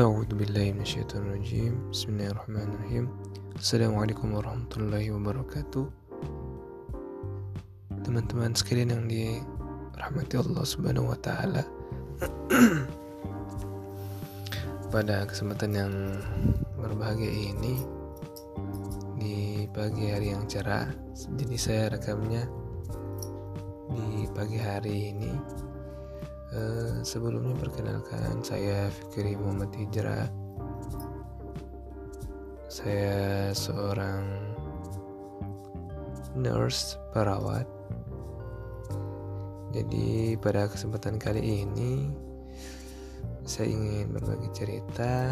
A'udzu billahi minasyaitonir rajim. Bismillahirrahmanirrahim. Assalamualaikum warahmatullahi wabarakatuh. Teman-teman sekalian yang dirahmati Allah Subhanahu wa taala. Pada kesempatan yang berbahagia ini di pagi hari yang cerah, jadi saya rekamnya di pagi hari ini Uh, sebelumnya perkenalkan saya Fikri Muhammad Hijrah. Saya seorang nurse perawat. Jadi pada kesempatan kali ini Saya ingin berbagi cerita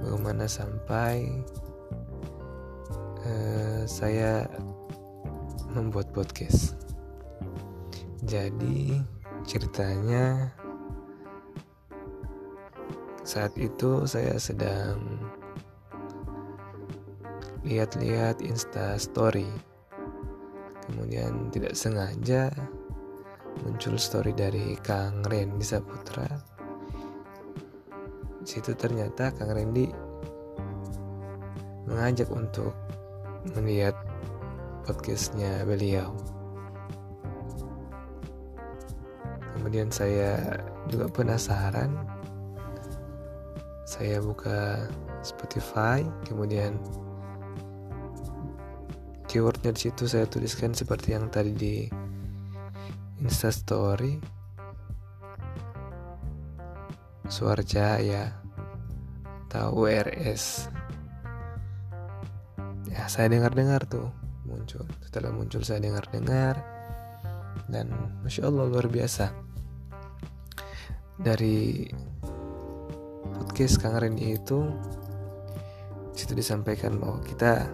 Bagaimana sampai uh, Saya membuat podcast. Jadi ceritanya saat itu saya sedang lihat-lihat insta story. Kemudian tidak sengaja muncul story dari Kang Randy Saputra. Situ ternyata Kang Randy mengajak untuk melihat podcastnya beliau kemudian saya juga penasaran. Saya buka Spotify kemudian keywordnya di situ saya tuliskan seperti yang tadi di Insta Story. Suarjaya atau WRS ya saya dengar-dengar tuh muncul. Setelah muncul saya dengar-dengar. Dan masya Allah luar biasa dari podcast Kang Randy itu situ disampaikan bahwa kita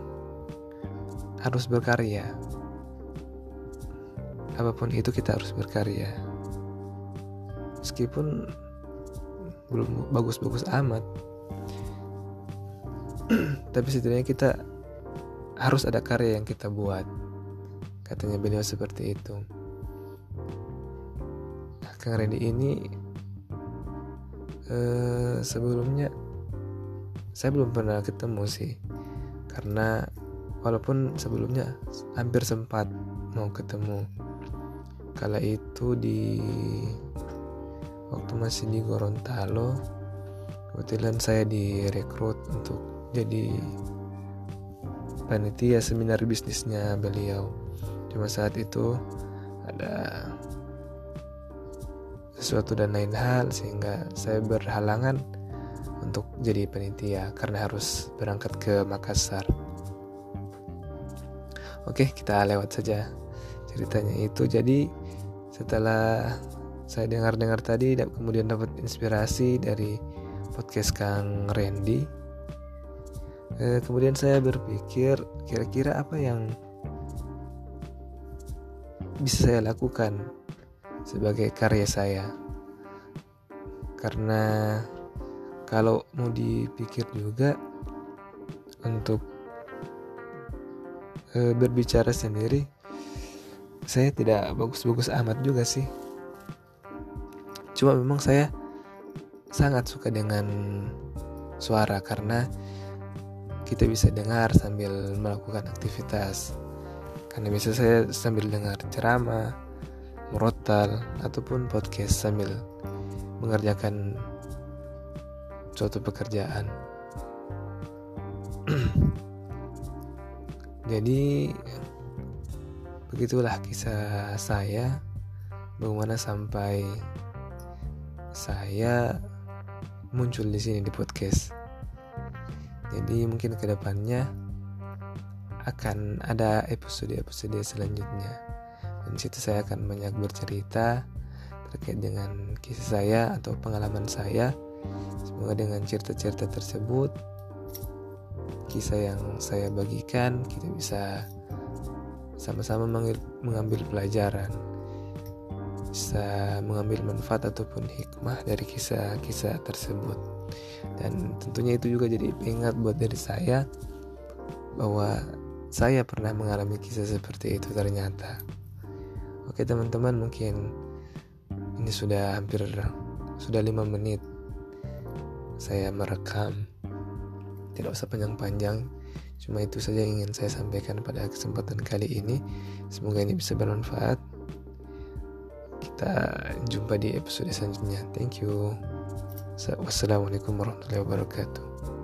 harus berkarya. Apa pun itu kita harus berkarya. Meskipun belum bagus-bagus amat tapi setidaknya kita harus ada karya yang kita buat. Katanya beliau seperti itu. Nah, Kang Randy ini Eh, sebelumnya saya belum pernah ketemu sih. Karena walaupun sebelumnya hampir sempat mau ketemu. Kala itu di waktu masih di Gorontalo kebetulan saya direkrut untuk jadi panitia seminar bisnisnya beliau. Cuma saat itu ada sesuatu dan lain hal sehingga saya berhalangan untuk jadi penitia karena harus berangkat ke Makassar. Oke, kita lewat saja ceritanya itu. Jadi setelah saya dengar-dengar tadi dan kemudian dapat inspirasi dari podcast Kang Randy. Eh, kemudian saya berpikir kira-kira apa yang bisa saya lakukan sebagai karya saya. Karena kalau mau dipikir juga untuk e, berbicara sendiri saya tidak bagus-bagus amat juga sih. Cuma memang saya sangat suka dengan suara karena kita bisa dengar sambil melakukan aktivitas. Karena bisa saya sambil dengar ceramah murotal ataupun podcast sambil mengerjakan suatu pekerjaan. Jadi begitulah kisah saya bagaimana sampai saya muncul di sini di podcast. Jadi mungkin ke depannya akan ada episode-episode selanjutnya dan situ saya akan banyak bercerita terkait dengan kisah saya atau pengalaman saya semoga dengan cerita-cerita tersebut kisah yang saya bagikan kita bisa sama-sama mengambil pelajaran bisa mengambil manfaat ataupun hikmah dari kisah-kisah tersebut dan tentunya itu juga jadi ingat buat diri saya bahwa saya pernah mengalami kisah seperti itu ternyata. Oke teman-teman mungkin ini sudah hampir sudah lima menit saya merekam. Tidak usah panjang-panjang cuma itu saja yang ingin saya sampaikan pada kesempatan kali ini. Semoga ini bisa bermanfaat. Kita jumpa di episode selanjutnya. Thank you. Wassalamualaikum warahmatullahi wabarakatuh